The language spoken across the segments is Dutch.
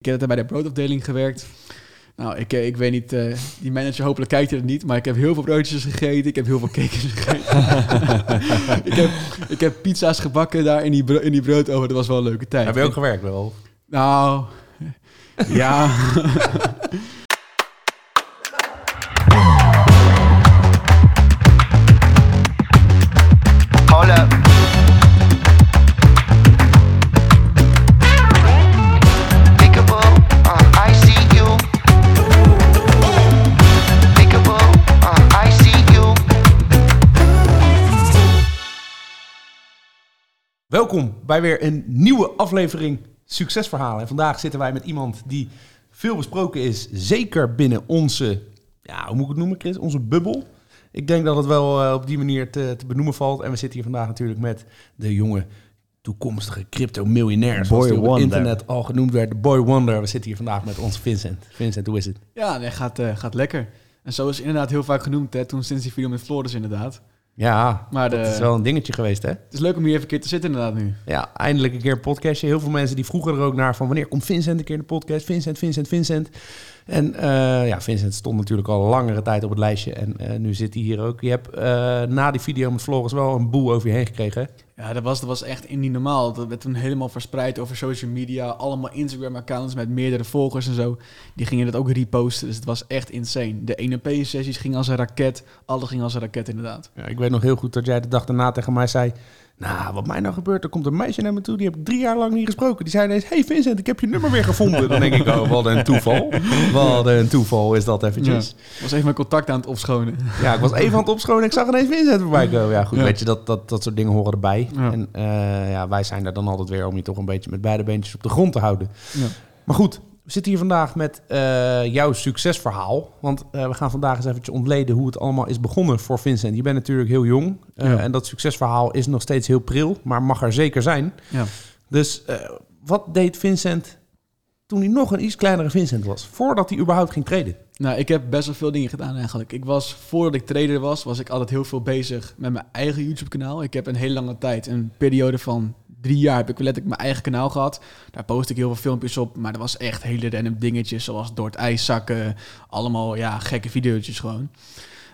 Ik heb bij de broodafdeling gewerkt. Nou, ik, eh, ik weet niet, uh, die manager hopelijk kijkt het niet, maar ik heb heel veel broodjes gegeten. Ik heb heel veel cakes gegeten. ik, heb, ik heb pizza's gebakken daar in die, bro in die broodoven. Dat was wel een leuke tijd. Heb je ook gewerkt wel? Nou, ja. Welkom bij weer een nieuwe aflevering Succesverhalen. En vandaag zitten wij met iemand die veel besproken is, zeker binnen onze, ja, hoe moet ik het noemen Chris, onze bubbel. Ik denk dat het wel eh, op die manier te, te benoemen valt. En we zitten hier vandaag natuurlijk met de jonge toekomstige crypto-miljonair, zoals op het Wonder. internet al genoemd werd, de Boy Wonder. We zitten hier vandaag met onze Vincent. Vincent, hoe is het? Ja, nee, gaat, eh, gaat lekker. En zo is inderdaad heel vaak genoemd, hè, toen sinds die video met Floris inderdaad. Ja, Maar dat de- is wel een dingetje geweest, hè? Het is leuk om hier even een keer te zitten inderdaad nu. Ja, eindelijk een keer een podcastje. Heel veel mensen die vroegen er ook naar van wanneer komt Vincent een keer in de podcast? Vincent, Vincent, Vincent. En eh, ja, Vincent stond natuurlijk al langere tijd op het lijstje en eh, nu zit hij hier ook. Je hebt eh, na die video met Floris wel een boel over je heen gekregen. Ja, dat was, dat was echt niet normaal. Dat werd toen helemaal verspreid over social media. Allemaal Instagram-accounts met meerdere volgers en zo. Die gingen dat ook reposten. Dus het was echt insane. De 1P-sessies gingen als een raket. Alles ging als een raket inderdaad. Ja, ik weet nog heel goed dat jij de dag daarna tegen mij zei... Nou, wat mij nou gebeurt, er komt een meisje naar me toe, die heb ik drie jaar lang niet gesproken. Die zei ineens, hey Vincent, ik heb je nummer weer gevonden. Dan denk ik, oh, wat een toeval. Wat een toeval is dat eventjes. Ik was even mijn contact aan het opschonen. Ja, ik was even aan het opschonen. Ik zag ineens Vincent voorbij komen. Ja, goed, Ja. weet je, dat, dat, dat soort dingen horen erbij. Ja. En eh, ja, wij zijn er dan altijd weer om je toch een beetje met beide beentjes op de grond te houden. Ja. Maar goed, we zitten hier vandaag met eh, jouw succesverhaal. Want eh, we gaan vandaag eens eventjes ontleden hoe het allemaal is begonnen voor Vincent. Je bent natuurlijk heel jong. eh, Ja. En dat succesverhaal is nog steeds heel pril, maar mag er zeker zijn. Ja. Dus wat deed Vincent toen hij nog een iets kleinere Vincent was? Voordat hij überhaupt ging treden? Nou, ik heb best wel veel dingen gedaan eigenlijk. Ik was, voordat ik trader was, was ik altijd heel veel bezig met mijn eigen YouTube-kanaal. Ik heb een hele lange tijd, een periode van drie jaar, heb ik letterlijk mijn eigen kanaal gehad. Daar post ik heel veel filmpjes op, maar dat was echt hele random dingetjes, zoals door het ijs zakken. Allemaal, ja, gekke video's gewoon.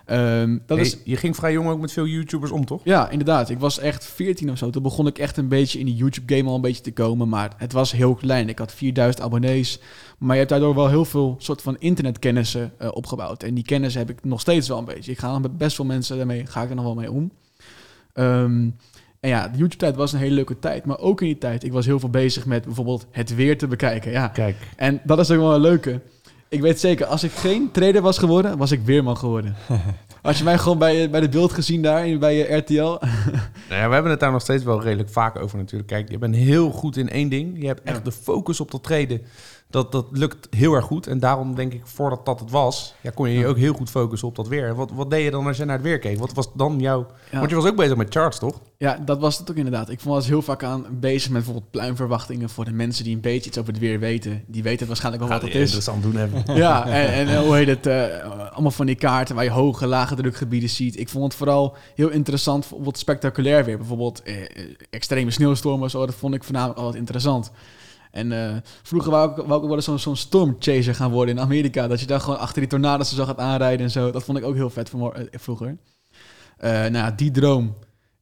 Ehm, dat Hey, is... Je ging vrij jong ook met veel YouTubers om, toch? Ja, inderdaad. Ik was echt 14 of zo. Toen begon ik echt een beetje in die YouTube-game al een beetje te komen. Maar het was heel klein. Ik had 4000 abonnees. Maar je hebt daardoor wel heel veel soort van internetkennissen eh, opgebouwd. En die kennis heb ik nog steeds wel een beetje. Ik ga met best veel mensen daarmee, ga ik er nog wel mee om. Ehm, en ja, de YouTube-tijd was een hele leuke tijd. Maar ook in die tijd, ik was heel veel bezig met bijvoorbeeld het weer te bekijken. Ja. Kijk. En dat is ook wel een leuke. Ik weet zeker, als ik geen trader was geworden, was ik weerman geworden. Als je mij gewoon bij, bij de beeld gezien daar, in- bij je RTL. Nou ja, we hebben het daar nog steeds wel redelijk vaak over natuurlijk. Kijk, je bent heel goed in één ding. Je hebt echt Ja. de focus op dat treden. Dat, dat lukt heel erg goed. En daarom denk ik, voordat dat het was, ja, kon je je ook heel goed focussen op dat weer. Wat, wat deed je dan als je naar het weer keek? Wat was dan jouw... Ja. Want je was ook bezig met charts, toch? Ja, dat was het ook inderdaad. Ik was heel vaak aan bezig met bijvoorbeeld pluimverwachtingen voor de mensen die een beetje iets over het weer weten. Die weten waarschijnlijk wel wat het is. interessant doen hebben. Ja, en, en eh, hoe heet het? eh, allemaal van die kaarten waar je hoge, lage drukgebieden ziet. Ik vond het vooral heel interessant, bijvoorbeeld spectaculair weer. Bijvoorbeeld eh, extreme sneeuwstormen, zo, dat vond ik voornamelijk altijd interessant. En eh, vroeger wou ik, wou ik ook wel eens zo'n zo'n stormchaser gaan worden in Amerika. Dat je daar gewoon achter die tornado's zo gaat aanrijden en zo. Dat vond ik ook heel vet eh, vroeger. Eh, nou, ja, die droom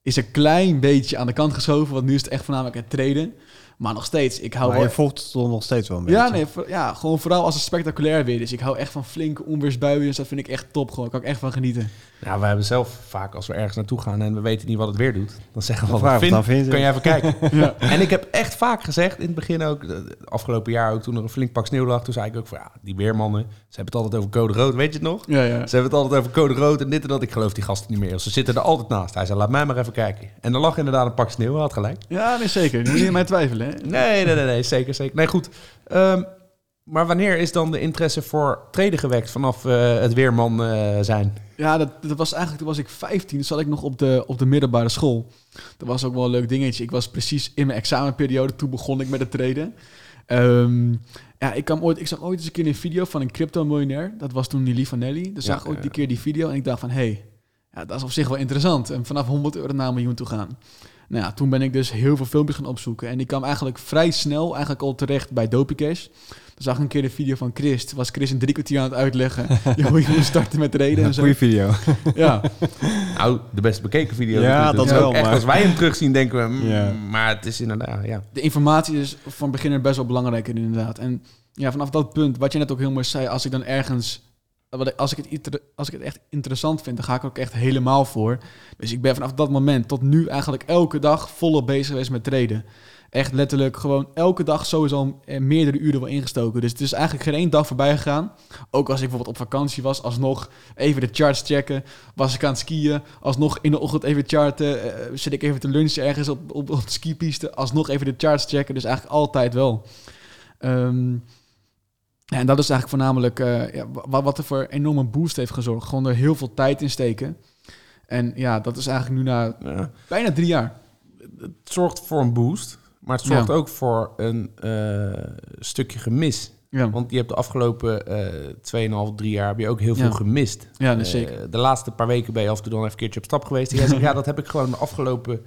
is een klein beetje aan de kant geschoven. Want nu is het echt voornamelijk het treden. Maar nog steeds, ik hou Maar wel... je volgt het toch nog steeds wel een beetje. Ja, nee, voor- ja, gewoon vooral als het spectaculair weer is. Ik hou echt van flinke onweersbuien, dus dat vind ik echt top. Gewoon, kan ik echt van genieten. Nou, we hebben zelf vaak, als we ergens naartoe gaan en we weten niet wat het weer doet, dan zeggen we Dan wel, vragen we Vin, het aan Vincent. kan jij even kijken? Ja. En ik heb echt vaak gezegd, in het begin ook, eh, afgelopen jaar ook, toen er een flink pak sneeuw lag, toen zei ik ook van, ja, die weermannen, ze hebben het altijd over code rood, weet je het nog? Ja, ja. Ze hebben het altijd over code rood en dit en dat. Ik geloof die gasten niet meer. Ze zitten er altijd naast. Hij zei, laat mij maar even kijken. En er lag inderdaad een pak sneeuw. Hij had gelijk. Ja, nee, zeker. Nu moet je mij twijfelen, hè? Nee, nee, nee, nee. Zeker, zeker. Nee, goed. Ehm, maar wanneer is dan de interesse voor treden gewekt vanaf eh, het weerman eh, zijn? Ja, dat, dat was eigenlijk, toen was ik 15, toen zat ik nog op de, op de middelbare school. Dat was ook wel een leuk dingetje. Ik was precies in mijn examenperiode, toen begon ik met het treden. Ehm, ja, ik, kwam ooit, ik zag ooit eens een keer een video van een crypto-miljonair. Dat was toen die Nelly. Dus Ja, zag ik ooit ja, die keer die video en ik dacht van... hé, hey, ja, dat is op zich wel interessant. En vanaf 100 euro naar een miljoen toe gaan. Nou ja, toen ben ik dus heel veel filmpjes gaan opzoeken. En ik kwam eigenlijk vrij snel eigenlijk al terecht bij Dopeycash. Zag ik een keer de video van Chris. Toen was Chris een drie kwartier aan het uitleggen. hoe je moet starten met treden en zo. Goeie video. Ja, Nou, de best bekeken video. Ja, dat is wel, ook echt, maar- Als wij hem terugzien, denken we... mm, Ja. Maar het is inderdaad, ja. de informatie is van beginner best wel belangrijk inderdaad. En ja, vanaf dat punt, wat je net ook heel mooi zei, als ik dan ergens, als ik, het, als ik het echt interessant vind, dan ga ik er ook echt helemaal voor. Dus ik ben vanaf dat moment tot nu eigenlijk elke dag volop bezig geweest met traden. Echt letterlijk gewoon elke dag sowieso eh, meerdere uren wel ingestoken. Dus het is eigenlijk geen één dag voorbij gegaan. Ook als ik bijvoorbeeld op vakantie was, alsnog even de charts checken. Was ik aan het skiën, alsnog in de ochtend even charten. eh, zit ik even te lunchen ergens op, op, op de skipiste, alsnog even de charts checken. Dus eigenlijk altijd wel. Ehm, en dat is eigenlijk voornamelijk eh, ja, wa- wat er voor enorme boost heeft gezorgd. Gewoon er heel veel tijd in steken. En ja, dat is eigenlijk nu na ja. bijna drie jaar. Het zorgt voor een boost. Maar het zorgt Ja. ook voor een eh, stukje gemis. Ja, Want je hebt de afgelopen eh 2,5, 3 jaar heb je ook heel veel gemist. ja dat Eh, zeker. de laatste paar weken ben je af en toe dan even een keertje op stap geweest. En jij zegt, ja, dat heb ik gewoon de afgelopen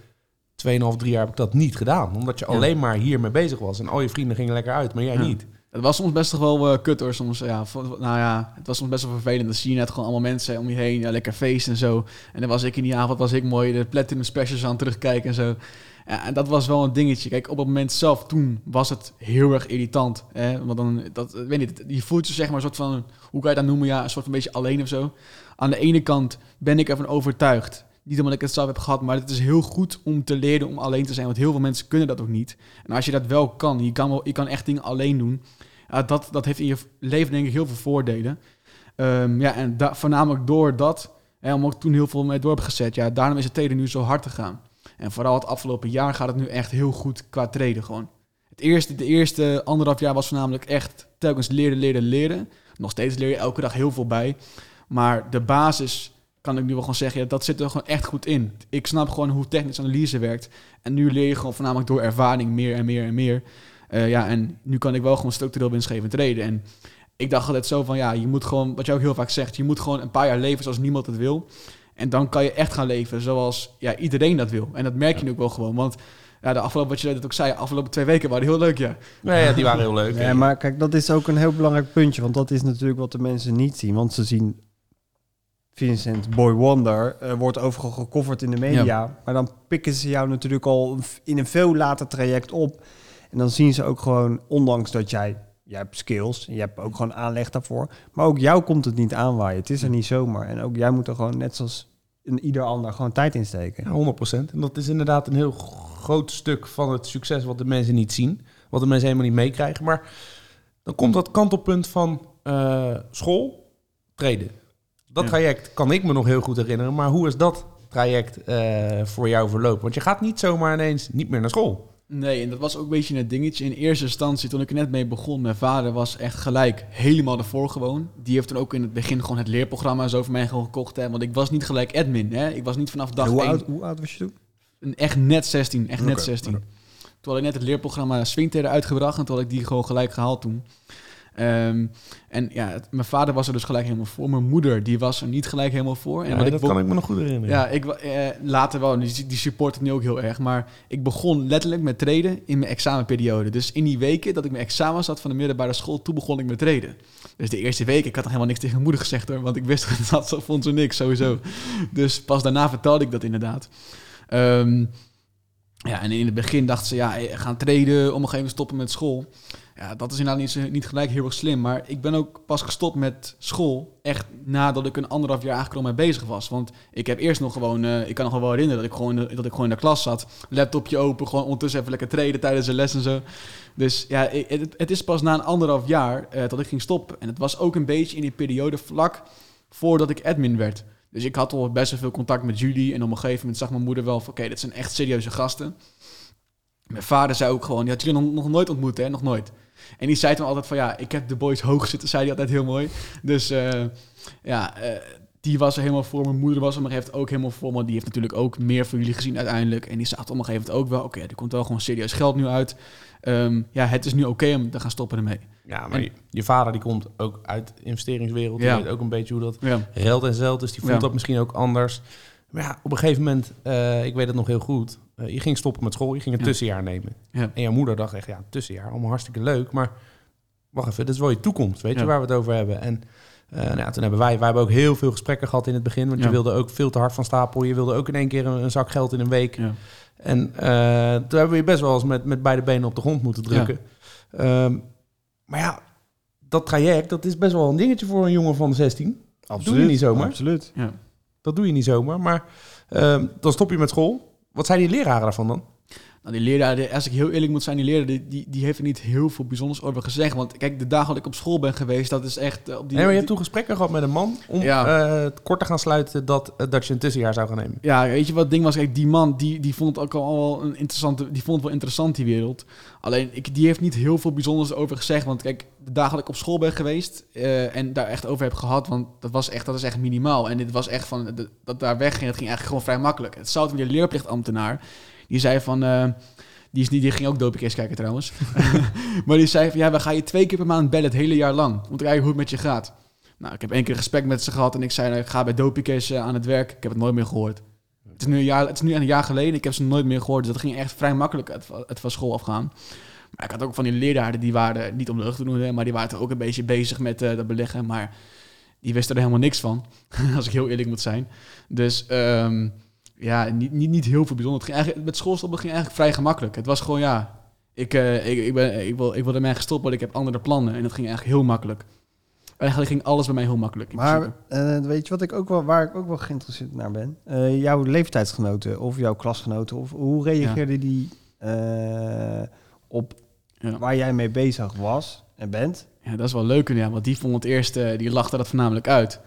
2,5, 3 jaar heb ik dat niet gedaan. Omdat je alleen maar hiermee bezig was. En al je vrienden gingen lekker uit, maar jij niet. Het was soms best toch wel eh, kut hoor. Soms, ja, nou ja, het was soms best wel vervelend. Dan zie je net gewoon allemaal mensen om je heen, ja, lekker feest en zo. En dan was ik in die avond, was ik mooi de Platinum Specials aan terugkijken en zo. Ja, en dat was wel een dingetje. Kijk, op het moment zelf, toen was het heel erg irritant. Hè? Want dan, dat, weet niet, je voelt je zeg maar een soort van, hoe kan je dat noemen? Ja, een soort van beetje alleen of zo. Aan de ene kant ben ik ervan overtuigd. Niet omdat ik het zelf heb gehad, maar het is heel goed om te leren om alleen te zijn. Want heel veel mensen kunnen dat ook niet. En als je dat wel kan, je kan, wel, je kan echt dingen alleen doen. Dat, dat heeft in je leven denk ik heel veel voordelen. Ehm, ja, en voornamelijk door dat, hè, omdat ik toen heel veel mee door heb gezet, ja, daarom is het treden nu zo hard gegaan. En vooral het afgelopen jaar gaat het nu echt heel goed qua treden gewoon. Het eerste, de eerste anderhalf jaar was voornamelijk echt telkens leren, leren, leren. Nog steeds leer je elke dag heel veel bij. Maar de basis, kan ik nu wel gewoon zeggen, ja, dat zit er gewoon echt goed in. Ik snap gewoon hoe technische analyse werkt. En nu leer je gewoon voornamelijk door ervaring meer en meer en meer. Eh, ja, en nu kan ik wel gewoon structureel winstgevend treden. En ik dacht altijd zo van, ja, je moet gewoon, wat jij ook heel vaak zegt, je moet gewoon een paar jaar leven zoals niemand het wil. En dan kan je echt gaan leven zoals ja, iedereen dat wil. En dat merk je nu ook wel gewoon. Want ja, de afgelopen, wat je net ook zei, de afgelopen twee weken waren heel leuk, ja. Nee, ja, die waren heel leuk. Ja, maar kijk, dat is ook een heel belangrijk puntje. Want dat is natuurlijk wat de mensen niet zien. Want ze zien Vincent Boy Wonder eh, wordt overal gecoverd in de media. Maar dan pikken ze jou natuurlijk al in een veel later traject op. En dan zien ze ook gewoon, ondanks dat jij... Jij hebt skills, je hebt ook gewoon aanleg daarvoor. Maar ook jou komt het niet aanwaaien. Het is er niet zomaar. En ook jij moet er gewoon, net zoals een ieder ander, gewoon tijd in steken. Ja, 100%. En dat is inderdaad een heel groot stuk van het succes wat de mensen niet zien. Wat de mensen helemaal niet meekrijgen. Maar dan komt dat kantelpunt van eh, school, treden. Dat Ja. traject kan ik me nog heel goed herinneren. Maar hoe is dat traject eh, voor jou verlopen? Want je gaat niet zomaar ineens niet meer naar school. Nee, en dat was ook een beetje een dingetje. In eerste instantie, toen ik er net mee begon, mijn vader was echt gelijk helemaal ervoor gewoon. Die heeft toen ook in het begin gewoon het leerprogramma zo voor mij gewoon gekocht. Hè? Want ik was niet gelijk admin. Hè? Ik was niet vanaf dag hoe, één oud, hoe oud was je toen? een- echt net 16. Echt net Oké, 16. oké. Toen had ik net het leerprogramma Swingtrader uitgebracht en toen had ik die gewoon gelijk gehaald toen. Ehm, en ja, het- mijn vader was er dus gelijk helemaal voor. Mijn moeder, die was er niet gelijk helemaal voor. En Ja, wat ik dat bo- kan ik me nog goed herinneren. Ja, ik, eh, later wel. Die, die support het nu ook heel erg. Maar ik begon letterlijk met treden in mijn examenperiode. Dus in die weken dat ik mijn examens had van de middelbare school, toen begon ik met treden. Dus de eerste week, ik had nog helemaal niks tegen mijn moeder gezegd hoor. Want ik wist dat ze vond ze niks, sowieso. Dus pas daarna vertelde ik dat inderdaad. Ehm, ja, en in het begin dacht ze, ja, eh, gaan treden, om nog even stoppen met school. Ja, dat is inderdaad niet, niet gelijk heel erg slim. Maar ik ben ook pas gestopt met school. Echt nadat ik een anderhalf jaar eigenlijk al mee bezig was. Want ik heb eerst nog gewoon... eh, ik kan nog wel herinneren dat ik, gewoon, dat ik gewoon in de klas zat. Laptopje open, gewoon ondertussen even lekker treden tijdens de les en zo. Dus ja, het, het is pas na een anderhalf jaar eh, dat ik ging stoppen. En het was ook een beetje in die periode vlak voordat ik admin werd. Dus ik had al best wel veel contact met jullie. En op een gegeven moment zag mijn moeder wel van... Oké, dit zijn echt serieuze gasten. Mijn vader zei ook gewoon... Die had jullie nog, nog nooit ontmoet, hè? Nog nooit. En die zei toen altijd van... Ja, ik heb de boys hoog zitten, zei hij altijd heel mooi. Dus eh, ja, eh, die was er helemaal voor. Mijn moeder was er maar heeft ook helemaal voor. Maar die heeft natuurlijk ook meer voor jullie gezien uiteindelijk. En die zag op een gegeven moment ook wel... Oké, er komt wel gewoon serieus geld nu uit. Ehm, ja, het is nu oké om te gaan stoppen ermee. Ja, maar En- je, je vader die komt ook uit de investeringswereld. Ja. Die weet ook een beetje hoe dat Ja, geld en zeld is. Die voelt Ja. dat misschien ook anders. Maar ja, op een gegeven moment, eh, ik weet het nog heel goed. eh, je ging stoppen met school, je ging een Ja. tussenjaar nemen. ja. En jouw moeder dacht echt, ja, tussenjaar, allemaal hartstikke leuk. Maar wacht even, dit is wel je toekomst, weet je, waar we het over hebben. En eh, nou ja, toen hebben wij, wij hebben ook heel veel gesprekken gehad in het begin, want je wilde ook veel te hard van stapel. Je wilde ook in één keer een, een zak geld in een week. Ja. En eh, toen hebben we je best wel eens met, met beide benen op de grond moeten drukken. Ehm, maar ja, dat traject, dat is best wel een dingetje voor een jongen van 16. Doe je niet zomaar. Absoluut. Ja. Dat doe je niet zomaar. Maar ehm, dan stop je met school. Wat zijn die leraren daarvan dan? Nou, die leraar, als ik heel eerlijk moet zijn, die leraar, die, die, die heeft er niet heel veel bijzonders over gezegd. Want kijk, de dagen dat ik op school ben geweest, dat is echt eh, op die... nee, maar je hebt toen gesprekken gehad met een man om Ja. eh, het kort te gaan sluiten dat, eh, dat je een tussenjaar zou gaan nemen. Ja, weet je wat het ding was? Kijk, die man, die, die vond het ook al wel een interessante... Die vond wel interessant, die wereld. Alleen, ik, die heeft niet heel veel bijzonders over gezegd. Want kijk, de dagen dat ik op school ben geweest... en daar echt over heb gehad... Want dat, was echt, dat is echt minimaal. En dit was echt van... dat daar wegging, dat ging eigenlijk gewoon vrij makkelijk. Het zout met die leerplichtambtenaar... Die zei van... eh, die, is niet, die ging ook dopingcase kijken trouwens. maar die zei van... Ja, we gaan je twee keer per maand bellen het hele jaar lang. Om te kijken hoe het met je gaat. Nou, ik heb één keer een gesprek met ze gehad. En ik zei... nou, ik ga bij dopingcase eh, aan het werk. Ik heb het nooit meer gehoord. Het is, nu een jaar, het is nu een jaar geleden. Ik heb ze nooit meer gehoord. Dus dat ging echt vrij makkelijk het, van school afgaan. Maar ik had ook van die leraren, die waren niet om de lucht te doen, maar die waren ook een beetje bezig met eh, dat beleggen. Maar die wisten er helemaal niks van, als ik heel eerlijk moet zijn. Dus ehm, ja, niet, niet, niet heel veel bijzonder. Het ging eigenlijk, met schoolstoppen ging eigenlijk vrij gemakkelijk. Het was gewoon, ja, ik, eh, ik, ik, ben, ik, wil, ik wil ermee gestopt, want ik heb andere plannen. En dat ging eigenlijk heel makkelijk. Eigenlijk ging alles bij mij heel makkelijk. Maar eh, weet je wat ik ook wel, waar ik ook wel geïnteresseerd naar ben? Eh, jouw leeftijdsgenoten of jouw klasgenoten, of hoe reageerden die op Ja. waar jij mee bezig was en bent? Ja, dat is wel leuk. Ja, want die vond het eerst, die lachte dat voornamelijk uit.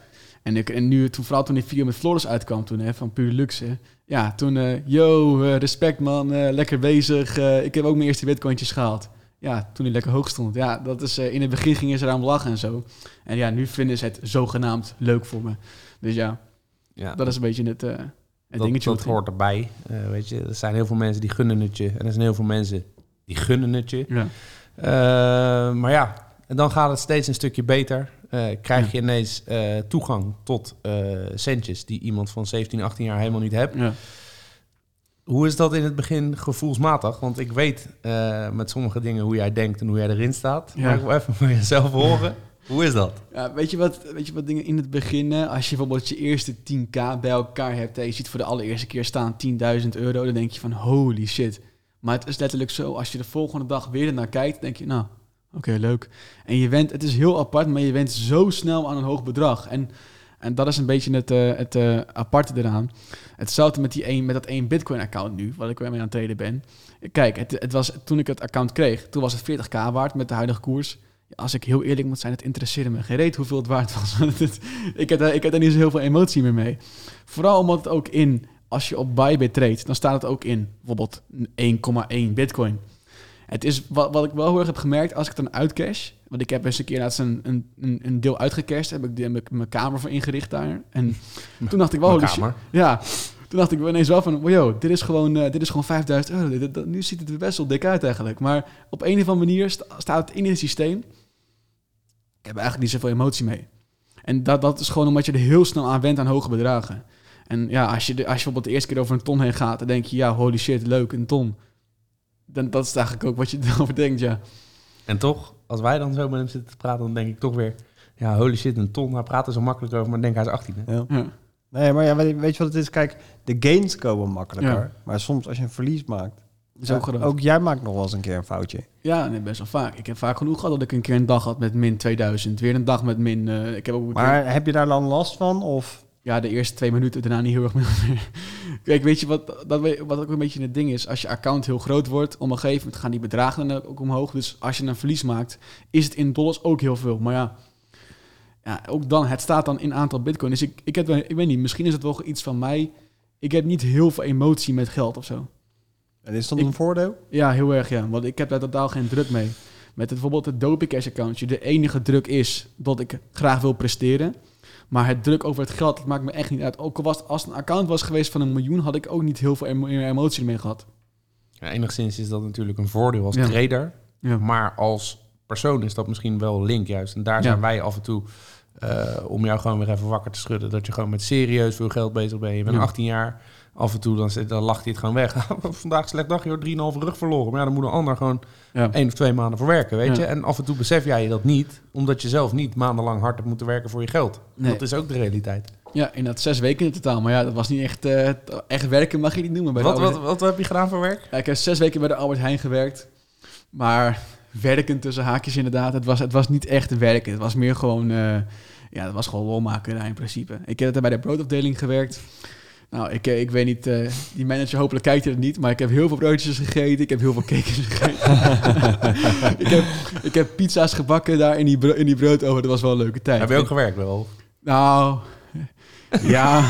En, ik, en nu, toen, vooral toen die video met Floris uitkwam, toen, hè, van Puur Luxe. Ja, toen, eh, yo, eh, respect man, eh, lekker bezig. ik heb ook mijn eerste bitcointjes gehaald. Ja, toen hij lekker hoog stond. Ja, dat is, in het begin gingen ze eraan lachen en zo. En ja, nu vinden ze het zogenaamd leuk voor me. Dus ja, Ja, dat is een beetje het, het dat, dingetje. dat hoort erbij. Weet je, er zijn heel veel mensen die gunnen het je. En er zijn heel veel mensen die gunnen het je. Ja, maar ja, en dan gaat het steeds een stukje beter. Eh, krijg je ineens eh, toegang tot eh, centjes die iemand van 17, 18 jaar helemaal niet hebt. ja. Hoe is dat in het begin gevoelsmatig? Want ik weet eh, met sommige dingen hoe jij denkt en hoe jij erin staat. Ja. Maar ik wil even van jezelf horen. Hoe is dat? Ja, weet je, wat, weet je wat dingen in het begin, als je bijvoorbeeld je eerste 10k bij elkaar hebt en je ziet voor de allereerste keer staan 10.000 euro, dan denk je van holy shit. Maar het is letterlijk zo, als je de volgende dag weer ernaar kijkt, denk je nou, oké, leuk. En je went, het is heel apart, maar je went zo snel aan een hoog bedrag. En, en dat is een beetje het, eh, het eh, aparte eraan. Hetzelfde met, die een, met dat één Bitcoin-account nu, wat ik weer mee aan het treden ben. Kijk, het, het was, toen ik het account kreeg, toen was het 40k waard met de huidige koers. Als ik heel eerlijk moet zijn, het interesseerde me geen reet hoeveel het waard was. Ik, heb ik heb daar niet zo heel veel emotie meer mee. Vooral omdat het ook in, als je op Bybit treedt, dan staat het ook in bijvoorbeeld 1,1 bitcoin. Het is wat, wat ik wel heel erg heb gemerkt als ik het dan uitcash. Want ik heb eens een keer laatst een, een, een, een deel uitgecashed. Heb ik, heb ik mijn kamer voor ingericht daar. En toen dacht ik wel, Mijn shit. kamer. Ja, toen dacht ik ineens wel van, wow, dit is gewoon, eh, dit is gewoon 5000 euro. Dit- dit- nu ziet het er best wel dik uit eigenlijk. Maar op een of andere manier sta- staat het in het systeem. Ik heb eigenlijk niet zoveel emotie mee. En dat, dat is gewoon omdat je er heel snel aan went aan hoge bedragen. En ja, als je, de, als je bijvoorbeeld de eerste keer over een ton heen gaat, dan denk je, ja, holy shit, leuk, een ton. Dan, dat is eigenlijk ook wat je erover denkt, ja. En toch, als wij dan zo met hem zitten te praten, dan denk ik toch weer... Ja, holy shit, een ton. Hij praat er zo makkelijk over, maar denk hij is 18. Hè? Ja. ja. Nee, maar ja, weet je wat het is? Kijk, de gains komen makkelijker. Ja. Maar soms als je een verlies maakt... Is ook groot. ook jij maakt nog wel eens een keer een foutje. Ja, nee, best wel vaak. Ik heb vaak genoeg gehad dat ik een keer een dag had met min 2000. Weer een dag met min... eh, ik heb ook een keer- Maar heb je daar dan last van? Of ja, de eerste twee minuten daarna niet heel erg meer. Kijk, weet je wat, dat, wat ook een beetje het ding is? Als je account heel groot wordt, op een gegeven moment gaan die bedragen dan ook omhoog. Dus als je een verlies maakt, is het in dollars ook heel veel. Maar ja, ja ook dan, het staat dan in aantal bitcoin. Dus ik, ik, heb, ik weet niet, misschien is het wel iets van mij. Ik heb niet heel veel emotie met geld of zo. en is dat Ik- een voordeel? Ja, heel erg ja. Want ik heb daar totaal geen druk mee. Met het, bijvoorbeeld het Dopecash accountje. De enige druk is dat ik graag wil presteren. Maar het druk over het geld, dat maakt me echt niet uit. Ook al was als het een account was geweest van een miljoen, had ik ook niet heel veel emo- emotie ermee gehad. Ja, enigszins is dat natuurlijk een voordeel als Ja. trader. Ja. Maar als persoon is dat misschien wel link juist. En daar zijn wij af en toe eh, om jou gewoon weer even wakker te schudden. Dat je gewoon met serieus veel geld bezig bent. Je bent Ja. 18 jaar. Af en toe dan, zit- dan lacht hij het gewoon weg. Vandaag slecht dag, joh, 3,5 rug verloren. Maar ja, dan moet een ander gewoon Ja. één of twee maanden voor werken, weet Ja. je. En af en toe besef jij je dat niet, omdat je zelf niet maandenlang hard hebt moeten werken voor je geld. Nee. Dat is ook de realiteit. Ja, inderdaad zes weken in totaal. Maar ja, dat was niet echt... eh, echt werken mag je niet noemen. Bij Wat, Albert wat, wat heb je gedaan voor werk? Ja, ik heb zes weken bij de Albert Heijn gewerkt. Maar werken tussen haakjes inderdaad. Het was, het was niet echt werken. Het was meer gewoon... eh, ja, het was gewoon lolmakerij in principe. Ik heb bij de broodafdeling gewerkt. Nou, ik, eh, ik weet niet... eh, die manager hopelijk kijkt het niet. Maar ik heb heel veel broodjes gegeten. Ik heb heel veel cakejes gegeten. ik, heb, ik heb pizza's gebakken daar in die, bro in die broodoven. Dat was wel een leuke tijd. Heb je ook gewerkt wel? Nou, ja.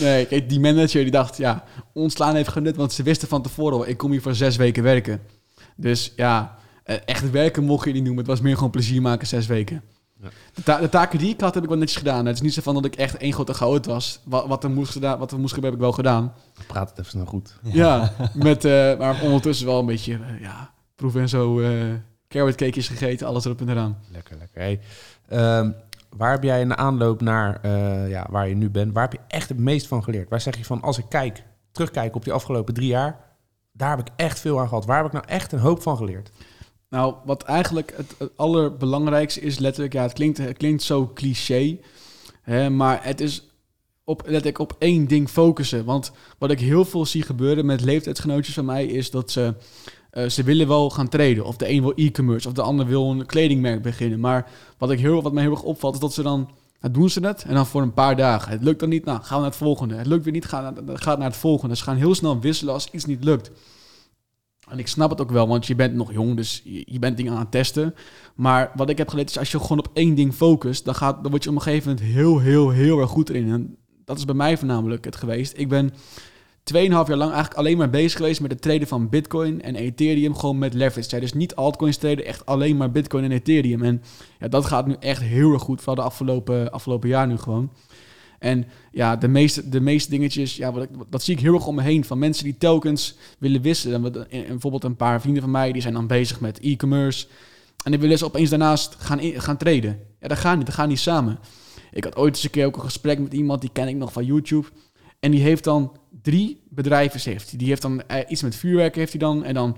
nee, kijk, die manager die dacht, ja, ontslaan heeft genut, want ze wisten van tevoren al, ik kom hier voor zes weken werken. Dus ja, eh, echt werken mocht je niet noemen. Het was meer gewoon plezier maken, zes weken. Ja. De, ta- de taken die ik had, heb ik wel netjes gedaan. Het is niet zo van dat ik echt één grote goud was. Wat, wat, er moest gedaan, wat er moest gebeuren, heb ik wel gedaan. Praat het even snel goed. Ja, met, eh, maar ondertussen wel een beetje, eh, ja, proeven en zo. eh carrot cakejes gegeten, alles erop en eraan. Lekker, lekker. Hey, ehm, waar heb jij in de aanloop naar eh, ja, waar je nu bent, waar heb je echt het meest van geleerd? Waar zeg je van, als ik kijk, terugkijk op die afgelopen drie jaar, daar heb ik echt veel aan gehad. Waar heb ik nou echt een hoop van geleerd? Nou, wat eigenlijk het, allerbelangrijkste is letterlijk, ja, het klinkt, het klinkt zo cliché, hè, maar het is op, letterlijk op één ding focussen. Want wat ik heel veel zie gebeuren met leeftijdsgenootjes van mij is dat ze, eh, ze willen wel gaan traden. Of de een wil e-commerce, of de ander wil een kledingmerk beginnen. Maar wat, ik heel, wat mij heel erg opvalt is dat ze dan, doen ze het en dan voor een paar dagen. Het lukt dan niet, nou gaan we naar het volgende. Het lukt weer niet, gaan we gaan naar het volgende. Ze gaan heel snel wisselen als iets niet lukt. En ik snap het ook wel, want je bent nog jong, dus je, je bent dingen aan het testen. Maar wat ik heb geleerd is, als je gewoon op één ding focust, dan, gaat, dan word je op een gegeven moment heel, heel, heel erg goed erin. En dat is bij mij voornamelijk het geweest. Ik ben 2,5 jaar lang eigenlijk alleen maar bezig geweest met het traden van Bitcoin en Ethereum, gewoon met leverage. Ja, dus niet altcoins traden, echt alleen maar Bitcoin en Ethereum. En ja, dat gaat nu echt heel erg goed, vooral de afgelopen, afgelopen jaar nu gewoon. En ja, de meeste, de meeste dingetjes, ja, wat dat zie ik heel erg om me heen. Van mensen die telkens willen wisselen. Bijvoorbeeld een paar vrienden van mij, die zijn dan bezig met e-commerce. En die willen ze opeens daarnaast gaan, gaan traden. Ja, dat gaat niet, dat gaat niet samen. Ik had ooit eens een keer ook een gesprek met iemand, die ken ik nog van YouTube. En die heeft dan drie bedrijven, heeft. Die heeft dan eh, iets met vuurwerk, heeft hij dan. En dan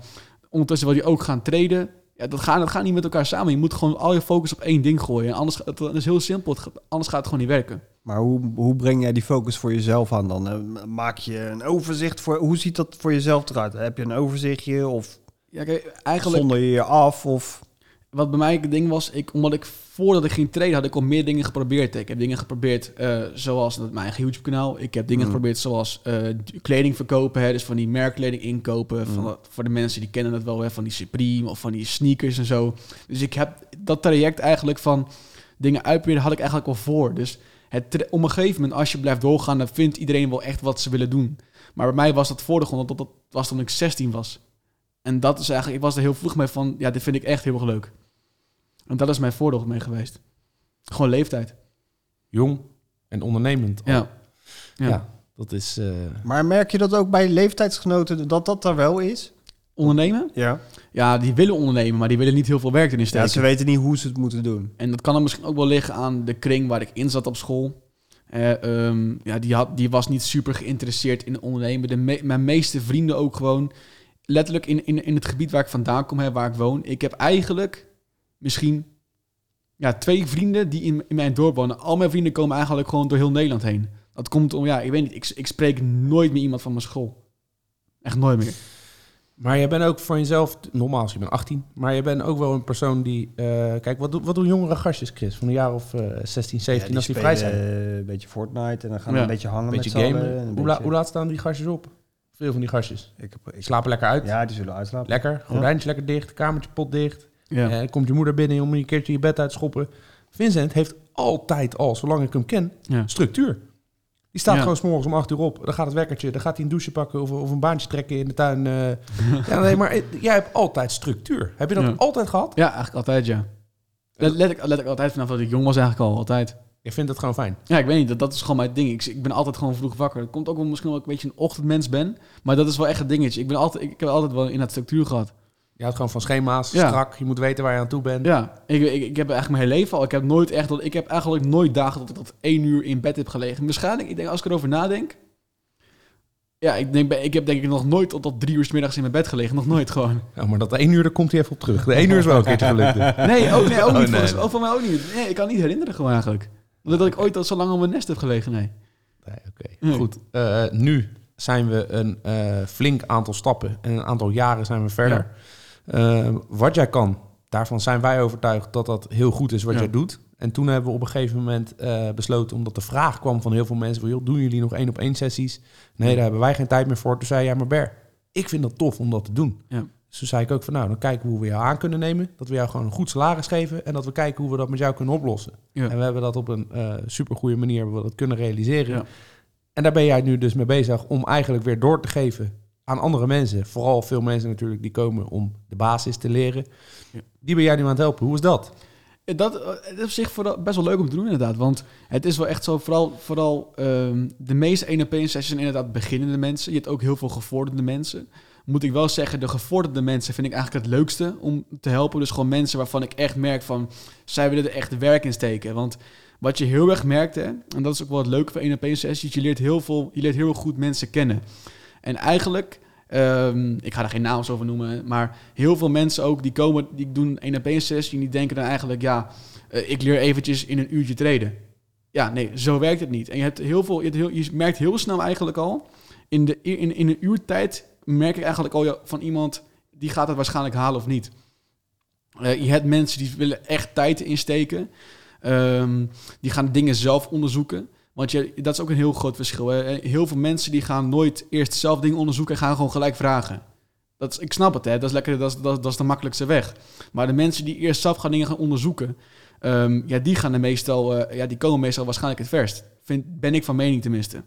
ondertussen wil hij ook gaan traden. Ja, dat gaat, dat gaat niet met elkaar samen. Je moet gewoon al je focus op één ding gooien. En anders, het, het is heel simpel, het anders gaat het gewoon niet werken. Maar hoe, hoe breng jij die focus voor jezelf aan dan? Eh, Maak je een overzicht voor... Hoe ziet dat voor jezelf eruit? Heb je een overzichtje of Ja, kijk, eigenlijk... zonder je je af? Of... wat bij mij het ding was, ik, omdat ik voordat ik ging trainen, had ik al meer dingen geprobeerd. Ik heb dingen geprobeerd eh, zoals mijn eigen YouTube-kanaal. Ik heb dingen Mm. geprobeerd zoals eh, kleding verkopen, hè, dus van die merkkleding inkopen. Van, Mm. dat- voor de mensen die kennen het wel, hè, van die Supreme of van die sneakers en zo. Dus ik heb dat traject eigenlijk van dingen uitproberen, had ik eigenlijk al voor. Dus het, op een gegeven moment, als je blijft doorgaan, dan vindt iedereen wel echt wat ze willen doen. Maar bij mij was dat voor de grond, dat, dat was toen ik 16 was. En dat is eigenlijk, ik was er heel vroeg mee van, ja, dit vind ik echt heel erg leuk. En dat is mijn voordeel mee geweest. Gewoon leeftijd. Jong en ondernemend. Ja. Ja. ja. dat is... eh, Maar merk je dat ook bij leeftijdsgenoten dat dat er wel is? Ondernemen? Ja. Ja, die willen ondernemen, maar die willen niet heel veel werk erin Ja, steken. ze weten niet hoe ze het moeten doen. En dat kan dan misschien ook wel liggen aan de kring waar ik in zat op school. Eh, ehm, ja, die, had, die was niet super geïnteresseerd in ondernemen. De me- mijn meeste vrienden ook gewoon. Letterlijk in, in, in het gebied waar ik vandaan kom, hè, waar ik woon. Ik heb eigenlijk misschien ja, twee vrienden die in, in mijn dorp wonen. Al mijn vrienden komen eigenlijk gewoon door heel Nederland heen. Dat komt om, ja, ik weet niet. Ik, ik spreek nooit meer iemand van mijn school. Echt nooit meer. Maar je bent ook van jezelf, nogmaals, je bent 18, maar je bent ook wel een persoon die... eh, kijk, wat, doen- wat doen jongere gastjes, Chris, van een jaar of eh 16, 17, als die vrij zijn? eh, Een beetje Fortnite en dan gaan we Ja. een beetje hangen beetje met z'n gamen. een Hoe, la- beetje- hoe laat staan die gastjes op? Veel van die gastjes. Ik heb, ik, Slapen lekker uit. ja, die zullen uitslapen. Lekker, gordijntje lekker dicht, kamertje pot dicht. Ja. Eh, komt je moeder binnen om je een keertje je bed uit te schoppen. Vincent heeft altijd al, zolang ik hem ken, Ja. structuur. Die staat Ja. gewoon 's morgens om 8 uur op. Dan gaat het wekkertje. Dan gaat hij een douche pakken of, of een baantje trekken in de tuin. eh. ja, nee, maar eh, jij hebt altijd structuur. Heb je dat Ja. altijd gehad? Ja, eigenlijk altijd, ja. Let, let, ik, let ik altijd vanaf dat ik jong was eigenlijk al, altijd. Je vindt het gewoon fijn. Ja, ik weet niet, dat, dat is gewoon mijn ding. Ik, ik ben altijd gewoon vroeg wakker. Het komt ook wel misschien wel ik een beetje een ochtendmens ben, maar dat is wel echt een dingetje. Ik, ben altijd, ik, ik heb altijd wel in dat structuur gehad. Je houdt gewoon van schema's, Ja. strak. Je moet weten waar je aan toe bent. Ja, ik, ik, ik heb eigenlijk mijn hele leven al. Ik heb nooit echt. dat- Ik heb eigenlijk nooit dagen dat ik tot één uur in bed heb gelegen. Waarschijnlijk, ik denk, als ik erover nadenk. Ja, ik, denk, ik heb denk ik nog nooit tot, drie uur 's middags in mijn bed gelegen. Nog nooit gewoon. Ja, maar dat één uur, daar komt hij even op terug. De één uur is wel een keertje gelukt. dus. Nee, ook, nee, ook Oh, niet. nee. van mij ook niet. Nee, ik kan niet herinneren gewoon eigenlijk. Dat ik ooit al zo lang op mijn nest heb gelegen, nee. Nee, oké. Nee. Goed. Eh, nu zijn we een eh, flink aantal stappen en een aantal jaren zijn we verder. Eh, wat jij kan, daarvan zijn wij overtuigd dat dat heel goed is wat Ja. jij doet. En toen hebben we op een gegeven moment eh, besloten, omdat de vraag kwam van heel veel mensen, van, joh, doen jullie nog één op één sessies? Nee, daar hebben wij geen tijd meer voor. Toen zei jij, maar Ber, ik vind dat tof om dat te doen. Ja. Dus toen zei ik ook van, nou, dan kijken we hoe we jou aan kunnen nemen. Dat we jou gewoon een goed salaris geven en dat we kijken hoe we dat met jou kunnen oplossen. Ja. En we hebben dat op een eh supergoeie manier hebben we dat kunnen realiseren. Ja. En daar ben jij nu dus mee bezig om eigenlijk weer door te geven aan andere mensen. Vooral veel mensen natuurlijk die komen om de basis te leren. Ja. Die ben jij nu aan het helpen. Hoe is dat? Dat eh, het is op zich vooral best wel leuk om te doen inderdaad. Want het is wel echt zo, vooral, vooral ehm, de meeste 1 op 1 sessies zijn inderdaad beginnende mensen. Je hebt ook heel veel gevorderde mensen. Moet ik wel zeggen, de gevorderde mensen vind ik eigenlijk het leukste om te helpen. Dus gewoon mensen waarvan ik echt merk van, zij willen er echt werk in steken. Want wat je heel erg merkt, hè, en dat is ook wel het leuke van 1 op 1 sessies, je leert heel veel, je leert heel goed mensen kennen. En eigenlijk, ehm, ik ga daar geen naams over noemen, maar heel veel mensen ook die komen, die doen een 1 op 1 sessie en die denken dan eigenlijk, ja, eh, ik leer eventjes in een uurtje treden. Ja, nee, zo werkt het niet. En je, hebt heel veel, je, merkt heel snel eigenlijk al, in, de, in, in een uurtijd merk ik eigenlijk al van iemand, die gaat het waarschijnlijk halen of niet. Eh, je hebt mensen die willen echt tijd insteken. Ehm, die gaan dingen zelf onderzoeken. Want je, dat is ook een heel groot verschil. Hè. Heel veel mensen die gaan nooit eerst zelf dingen onderzoeken en gaan gewoon gelijk vragen. Dat is, ik snap het, hè. Dat is lekker, dat is, dat, dat is de makkelijkste weg. Maar de mensen die eerst zelf gaan dingen gaan onderzoeken, ehm, ja, die gaan er meestal, eh, ja, die komen meestal waarschijnlijk het verst. Vind, ben ik van mening tenminste.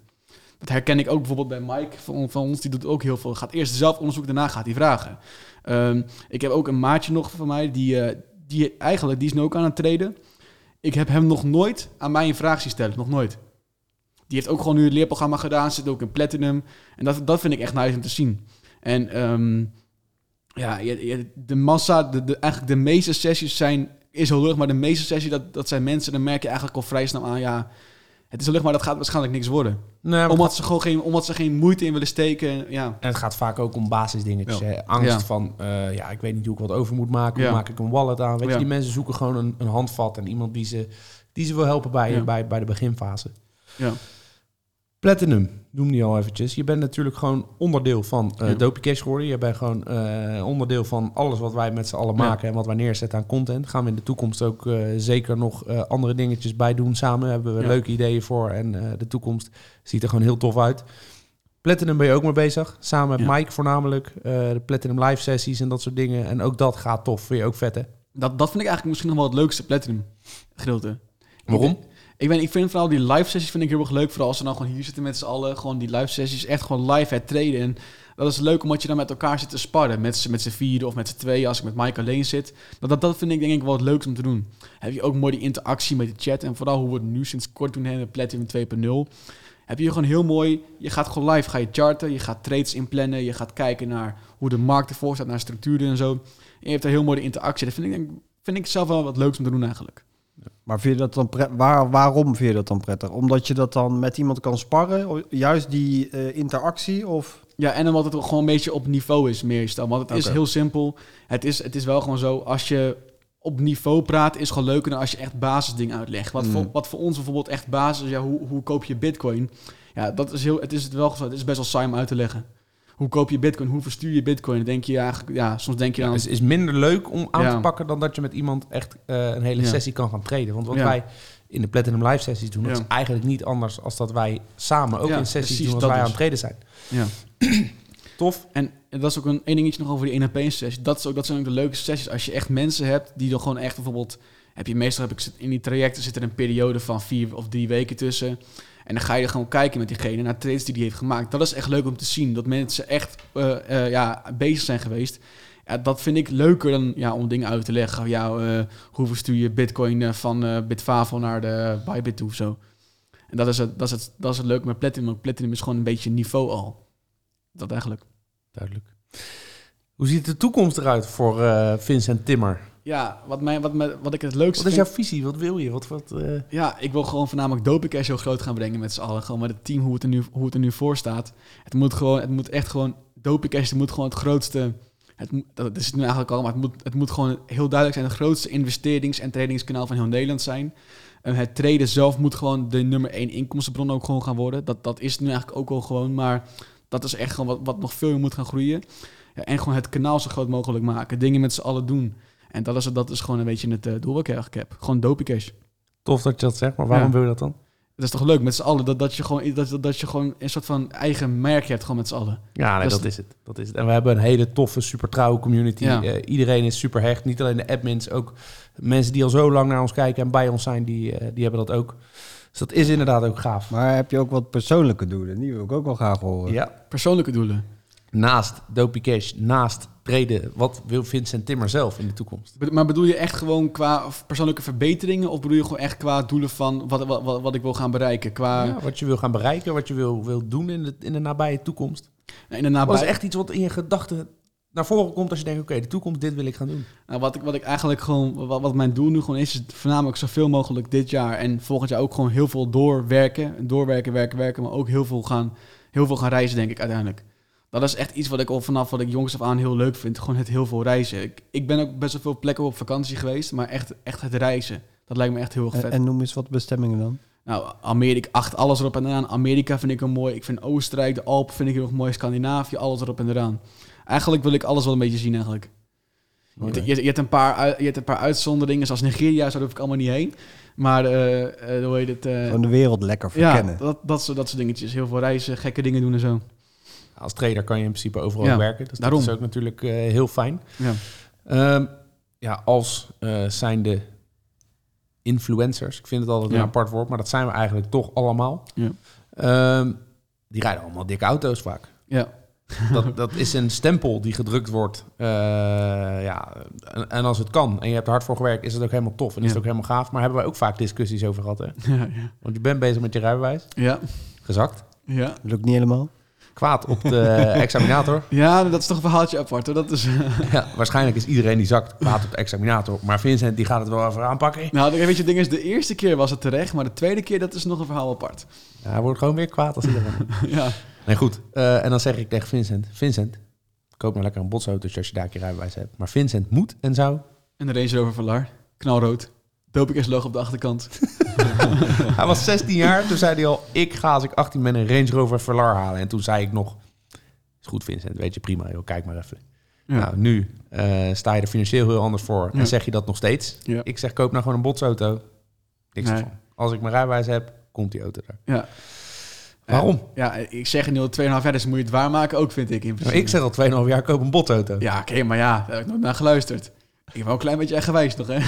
Dat herken ik ook bijvoorbeeld bij Mike van, van ons, die doet ook heel veel. Gaat eerst zelf onderzoeken, daarna gaat hij vragen. Ehm, ik heb ook een maatje nog van mij, die, eh, die eigenlijk, die is nu ook aan het treden. Ik heb hem nog nooit aan mij een vraag zien stellen, nog nooit. Die heeft ook gewoon nu het leerprogramma gedaan, zit ook in Platinum. En dat, dat vind ik echt nice om te zien. En ehm, ja, de massa, de, de, eigenlijk de meeste sessies zijn, is heel leuk, maar de meeste sessies, dat, dat zijn mensen, dan merk je eigenlijk al vrij snel aan, ja, het is heel leuk, maar dat gaat waarschijnlijk niks worden. Nee, Omdat ze gewoon geen, omdat ze geen moeite in willen steken. en Ja, En het gaat vaak ook om basisdingetjes. Ja. hè. Angst Ja. van, eh, ja, ik weet niet hoe ik wat over moet maken. Ja. Hoe maak ik een wallet aan? Weet je, die mensen zoeken gewoon een, een handvat en iemand die ze, die ze wil helpen bij, bij, bij de beginfase. ja. Platinum, noem die al eventjes. Je bent natuurlijk gewoon onderdeel van Ja. Dopey Cash geworden. Je bent gewoon eh, onderdeel van alles wat wij met z'n allen Ja. maken en wat wij neerzetten aan content. Gaan we in de toekomst ook eh, zeker nog andere dingetjes bij doen. Samen hebben we Ja. leuke ideeën voor en de toekomst ziet er gewoon heel tof uit. Platinum ben je ook mee bezig. Samen met Ja. Mike voornamelijk. de Platinum live sessies en dat soort dingen. En ook dat gaat tof. Vind je ook vet hè? Dat, dat vind ik eigenlijk misschien nog wel het leukste Platinum gedeelte. Waarom? Ik, weet, ik vind vooral die live sessies vind ik heel erg leuk. Vooral als we nou gewoon hier zitten met z'n allen. Gewoon die live sessies. Echt gewoon live het treden. En dat is leuk omdat je dan met elkaar zit te sparren. Met met z'n vieren of met z'n tweeën. Als ik met Mike alleen zit. Dat, dat, vind ik denk ik wel het leukste om te doen. Heb je ook mooi die interactie met de chat. En vooral hoe we het nu sinds kort doen hebben. Platinum 2.0. Heb je gewoon heel mooi... Je gaat gewoon live. Ga je charten. Je gaat trades inplannen. Je gaat kijken naar hoe de markt ervoor staat. Naar structuren en zo. En je hebt daar heel mooi de interactie. Dat vind ik, vind ik zelf wel wat leuks om te doen eigenlijk. Maar vind je dat dan waar, waarom vind je dat dan prettig? Omdat je dat dan met iemand kan sparren? Juist die eh, interactie? Of Ja, en omdat het gewoon een beetje op niveau is, meestal. Want het is heel simpel. Het is, het is wel gewoon zo, als je op niveau praat, is gewoon leuker dan als je echt basisdingen uitlegt. Wat, voor, Mm. wat voor ons bijvoorbeeld echt basis is, ja, hoe, hoe koop je bitcoin? Ja, dat is heel, het is het wel het is best wel saai om uit te leggen. Hoe koop je bitcoin? Hoe verstuur je bitcoin? Dan denk je eigenlijk, ja, soms denk je Ja, dan... het is minder leuk om aan Ja. te pakken dan dat je met iemand echt eh, een hele sessie kan gaan traden. Want wat wij in de Platinum Live sessies doen, dat is eigenlijk niet anders als dat wij samen ook in sessies doen als wij dus. aan het traden zijn. ja. Tof. En dat is ook een één dingetje nog over die 1 op 1 sessie. Dat, is ook, dat zijn ook de leukste sessies. Als je echt mensen hebt die dan gewoon echt bijvoorbeeld... Heb je meestal heb ik in die trajecten zit er een periode van vier of drie weken tussen. En dan ga je gewoon kijken met diegene naar trades die die heeft gemaakt. Dat is echt leuk om te zien. Dat mensen echt eh, eh, ja, bezig zijn geweest. Ja, dat vind ik leuker dan ja, om dingen uit te leggen. Ja, eh, hoe verstuur je bitcoin van Bitfavo naar de Bybit toe of zo. En dat is het, dat is het, dat is het leuke met Platinum. want Platinum is gewoon een beetje niveau al. Dat eigenlijk. Duidelijk. Hoe ziet de toekomst eruit voor Vincent Timmer? Ja, wat, mij, wat, mij, wat ik het leukste Wat is vind... jouw visie? Wat wil je? Wat, wat, eh, Ja, ik wil gewoon voornamelijk Dopicash heel groot gaan brengen met z'n allen. Gewoon met het team, hoe het er nu, hoe het er nu voor staat. Het moet, gewoon, het moet echt gewoon... Dopicash het moet gewoon het grootste... Het, dat is het nu eigenlijk al, maar het moet, het moet gewoon heel duidelijk zijn... het grootste investerings- en tradingskanaal van heel Nederland zijn. En het traden zelf moet gewoon de nummer één inkomstenbron ook gewoon gaan worden. Dat, dat is het nu eigenlijk ook al gewoon, maar dat is echt gewoon wat, wat nog veel meer moet gaan groeien. Ja, en gewoon het kanaal zo groot mogelijk maken. Dingen met z'n allen doen. En dat is, dat is gewoon een beetje het eh, doel wat ik eigenlijk heb. Gewoon Dopicash. tof dat je dat zegt, maar waarom Ja. wil je dat dan? Dat is toch leuk met z'n allen? Dat, dat, je gewoon, dat, dat, dat je gewoon een soort van eigen merk hebt, gewoon met z'n allen. Ja, nee, Dat dat, is- het. dat is het. En we hebben een hele toffe, super trouwe community. Ja. Eh, iedereen is super hecht. Niet alleen de admins, ook mensen die al zo lang naar ons kijken en bij ons zijn, die, eh, die hebben dat ook. Dus dat is inderdaad ook gaaf. Maar heb je ook wat persoonlijke doelen? Die wil ik ook wel graag horen. Ja. Persoonlijke doelen. Naast Dopey Cash, naast treden, wat wil Vincent Timmer zelf in de toekomst? Maar bedoel je echt gewoon qua persoonlijke verbeteringen? Of bedoel je gewoon echt qua doelen van wat, wat, wat, wat ik wil gaan bereiken? Qua Ja, wat je wil gaan bereiken, wat je wil, wil doen in de, in de nabije toekomst. in de Wat nabij... is echt iets wat in je gedachten naar voren komt als je denkt, oké, de toekomst, dit wil ik gaan doen. Nou, wat, ik, wat ik eigenlijk gewoon, wat, wat mijn doel nu gewoon is, is voornamelijk zoveel mogelijk dit jaar en volgend jaar ook gewoon heel veel doorwerken. Doorwerken, werken, werken, maar ook heel veel gaan, heel veel gaan reizen, denk ik uiteindelijk. Dat is echt iets wat ik al vanaf wat ik jongs af aan heel leuk vind. Gewoon het heel veel reizen. Ik, ik ben ook best wel veel plekken op vakantie geweest, maar echt, echt het reizen. Dat lijkt me echt heel erg En, vet. en noem eens wat bestemmingen dan. Nou, Amerika, acht alles erop en eraan. Amerika vind ik wel mooi. Ik vind Oostenrijk, de Alpen vind ik heel erg mooi. Scandinavië, alles erop en eraan. Eigenlijk wil ik alles wel een beetje zien eigenlijk. Je, je, je hebt een paar, je hebt een paar uitzonderingen, zoals Nigeria, zo hoef ik allemaal niet heen. Maar, eh, eh, hoe heet het? eh, Gewoon de wereld lekker ja, verkennen. dat, dat, soort, dat soort dingetjes. Heel veel reizen, gekke dingen doen en zo. Als trader kan je in principe overal Ja, werken. Dus daarom. dat is ook natuurlijk eh, heel fijn. Ja. Ehm, ja, als eh zijnde influencers. Ik vind het altijd Ja. een apart woord, maar dat zijn we eigenlijk toch allemaal. Ja. Ehm, die rijden allemaal dikke auto's vaak. Ja. Dat, dat is een stempel die gedrukt wordt. Eh, ja, en, en als het kan en je hebt er hard voor gewerkt, is het ook helemaal tof en is het ook helemaal gaaf. Maar hebben wij ook vaak discussies over gehad. Hè? Ja, ja. Want je bent bezig met je rijbewijs, Ja, gezakt. ja. Lukt niet helemaal. Kwaad op de examinator. ja, dat is toch een verhaaltje apart hoor. Dat is, Ja, waarschijnlijk is iedereen die zakt kwaad op de examinator. Maar Vincent die gaat het wel even aanpakken. nou, weet je, het ding is, de eerste keer was het terecht, maar de tweede keer, dat is nog een verhaal apart. Ja, hij wordt gewoon weer kwaad als iedereen. ja. nee, goed. Eh, en dan zeg ik tegen Vincent: Vincent, koop maar lekker een botsauto als je daar een keer rijbewijs hebt. Maar Vincent moet en zou. En de Range Rover Velar, knalrood. Doping logo op de achterkant. Hij was 16 jaar. Toen zei hij al: Ik ga als ik 18 ben een Range Rover Velar halen. En toen zei ik nog: Is goed, Vincent. Weet je prima, joh. Kijk maar even. Ja. Nou, nu eh, sta je er financieel heel anders voor. Ja. En zeg je dat nog steeds. Ja. Ik zeg: Koop nou gewoon een botsauto. Niks Nee. van. Als ik mijn rijbewijs heb, komt die auto daar. Ja. Waarom? Ja, ik zeg nu al 2,5 jaar, dus moet je het waarmaken ook, vind ik. In Nou, principe. ik zeg al 2,5 jaar koop een botauto. Ja, oké, maar ja, daar heb ik nooit naar geluisterd. Ik ben wel een klein beetje eigenwijs nog, hè.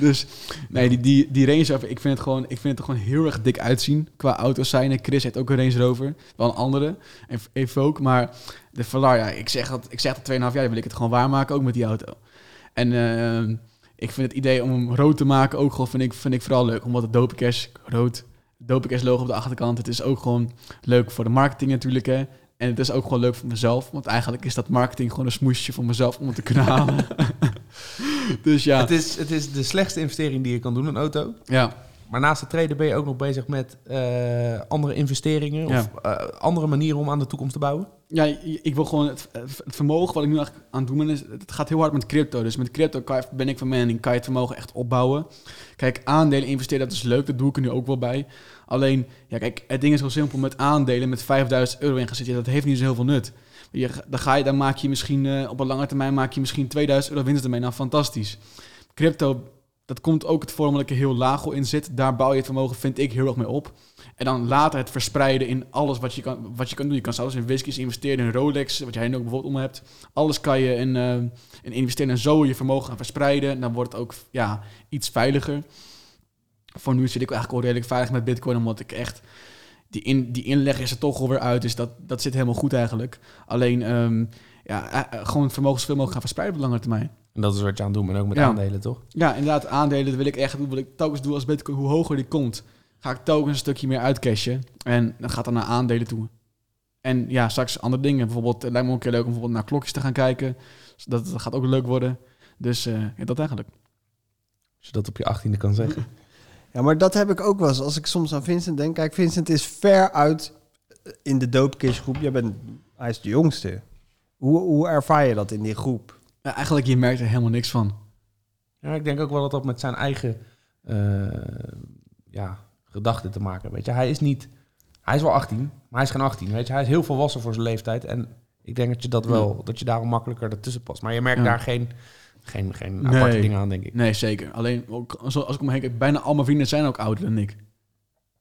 dus, nee, die, die, die Range Rover, ik vind, het gewoon, ik vind het er gewoon heel erg dik uitzien qua auto's zijn. Chris heeft ook een Range Rover, wel een andere, en Evoque. Maar de Velar, ja, ik zeg dat, ik zeg dat 2,5 jaar, wil ik het gewoon waarmaken, ook met die auto. En eh, ik vind het idee om hem rood te maken ook gewoon, vind ik, vind ik vooral leuk. Omdat het Dopecash rood, Dopecash logo op de achterkant, het is ook gewoon leuk voor de marketing natuurlijk, hè. En het is ook gewoon leuk voor mezelf. Want eigenlijk is dat marketing gewoon een smoesje voor mezelf om het te kunnen halen. dus ja. Het, is, het is de slechtste investering die je kan doen, een auto. ja. Maar naast het traden ben je ook nog bezig met eh, andere investeringen... of eh, andere manieren om aan de toekomst te bouwen. Ja, ik wil gewoon het, het vermogen wat ik nu eigenlijk aan het doen ben, is, het gaat heel hard met crypto. Dus met crypto kan ben ik van mening, kan je het vermogen echt opbouwen. Kijk, aandelen investeren, dat is leuk, dat doe ik er nu ook wel bij. Alleen, ja, kijk, het ding is heel simpel met aandelen, met 5000 euro in zitten, ja, dat heeft niet zo heel veel nut. Je, dan, ga je, dan maak je misschien, eh, op een lange termijn maak je misschien 2000 euro winst ermee. Nou, fantastisch. Crypto, dat komt ook het vorm dat ik er heel laag in zit. Daar bouw je het vermogen, vind ik, heel erg mee op. En dan later het verspreiden in alles wat je kan, wat je kan doen. Je kan zelfs in whiskies investeren, in Rolex, wat jij nu ook bijvoorbeeld om hebt. Alles kan je in, eh, in investeren en zo je vermogen gaan verspreiden. En dan wordt het ook ja, iets veiliger. Voor nu zit ik eigenlijk al redelijk veilig met Bitcoin, omdat ik echt... Die, in, die inleg is er toch alweer uit, dus dat, dat zit helemaal goed eigenlijk. Alleen, ehm, ja, eh, eh, gewoon het vermogen zoveel mogelijk gaan verspreiden op de lange termijn. En dat is wat je aan het doen bent, ook met Ja. aandelen, toch? Ja, inderdaad, aandelen dat wil ik echt. Wil ik telkens doen als Bitcoin, hoe hoger die komt, ga ik telkens een stukje meer uitcashen. En dan gaat dan naar aandelen toe. En ja, straks andere dingen. Bijvoorbeeld, het lijkt me ook een keer leuk om bijvoorbeeld naar klokjes te gaan kijken. Dat, dat gaat ook leuk worden. Dus ja, dat eigenlijk. Als je dat op je achttiende kan zeggen. Ja, maar dat heb ik ook wel eens. Als ik soms aan Vincent denk. Kijk, Vincent is ver uit eh, in de doopkistgroep. Jij bent, hij is de jongste. Hoe, hoe ervaar je dat in die groep? Ja, eigenlijk, je merkt er helemaal niks van. Ja, ik denk ook wel dat dat met zijn eigen eh, ja, gedachten te maken heeft. Weet je, hij is niet... Hij is wel 18, maar hij is geen 18. Weet je, hij is heel volwassen voor zijn leeftijd. En ik denk dat je dat wel, dat je daarom makkelijker ertussen past. Maar je merkt Ja. daar geen, geen, geen Nee. aparte dingen aan, denk ik. Nee, zeker. Alleen, ook, als als ik om me heen kijk, bijna al mijn vrienden zijn ook ouder dan ik.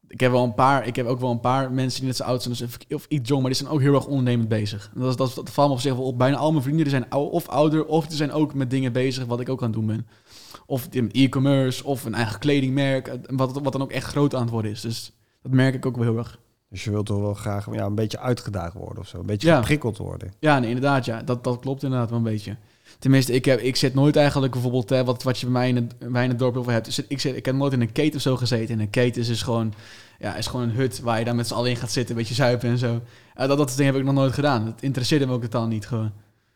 Ik heb, wel een paar, ik heb ook wel een paar mensen die net zo oud zijn, dus of, of iets jong, maar die zijn ook heel erg ondernemend bezig. En dat, is, dat, dat valt me op zich wel op. Bijna al mijn vrienden die zijn ou- of ouder, of die zijn ook met dingen bezig wat ik ook aan het doen ben. Of in e-commerce, of een eigen kledingmerk, wat, wat dan ook echt groot aan het worden is. Dus dat merk ik ook wel heel erg. Dus je wilt toch wel graag ja, een beetje uitgedaagd worden of zo. Een beetje Ja. geprikkeld worden. Ja, nee, inderdaad, ja. Dat, dat klopt inderdaad wel een beetje. Tenminste, ik, heb, ik zit nooit eigenlijk bijvoorbeeld, hè, wat, wat je bij mij in het, bij mij in het dorp over hebt. Zit- Ik, zit, ik heb nooit in een keten of zo gezeten. En een keten is dus gewoon, ja, is gewoon een hut waar je dan met z'n allen in gaat zitten, een beetje zuipen en zo. Ja, dat, dat ding heb ik nog nooit gedaan. Het interesseerde me ook totaal niet gewoon.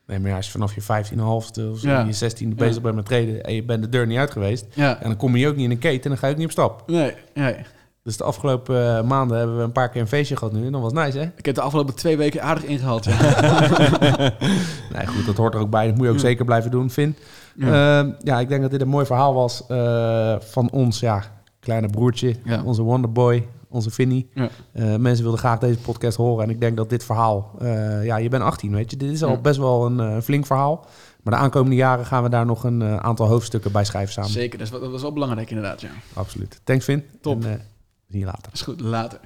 Nee, maar ja, als je vanaf je 15,5 of zo, Ja. je 16e Ja. bezig bent met treden en je bent de deur niet uit geweest, Ja, en dan kom je ook niet in een keten en dan ga je ook niet op stap. nee, nee. Dus de afgelopen eh, maanden hebben we een paar keer een feestje gehad nu en dat was nice, hè? Ik heb de afgelopen twee weken aardig ingehaald. Ja. Nee, goed, dat hoort er ook bij. Dat moet je ook Ja. zeker blijven doen, Vin. Ja. Ja. ja, ik denk dat dit een mooi verhaal was eh, van ons, ja, kleine broertje, onze Wonderboy, onze Vinnie. Eh, mensen wilden graag deze podcast horen en ik denk dat dit verhaal, eh, ja, je bent 18, weet je. Dit is al best wel een flink verhaal. Maar de aankomende jaren gaan we daar nog een aantal hoofdstukken bij schrijven samen. Zeker, dat is, wel- dat is wel belangrijk inderdaad, ja. Absoluut. Thanks, Vin. Top. En, Zie je later. Is goed, later.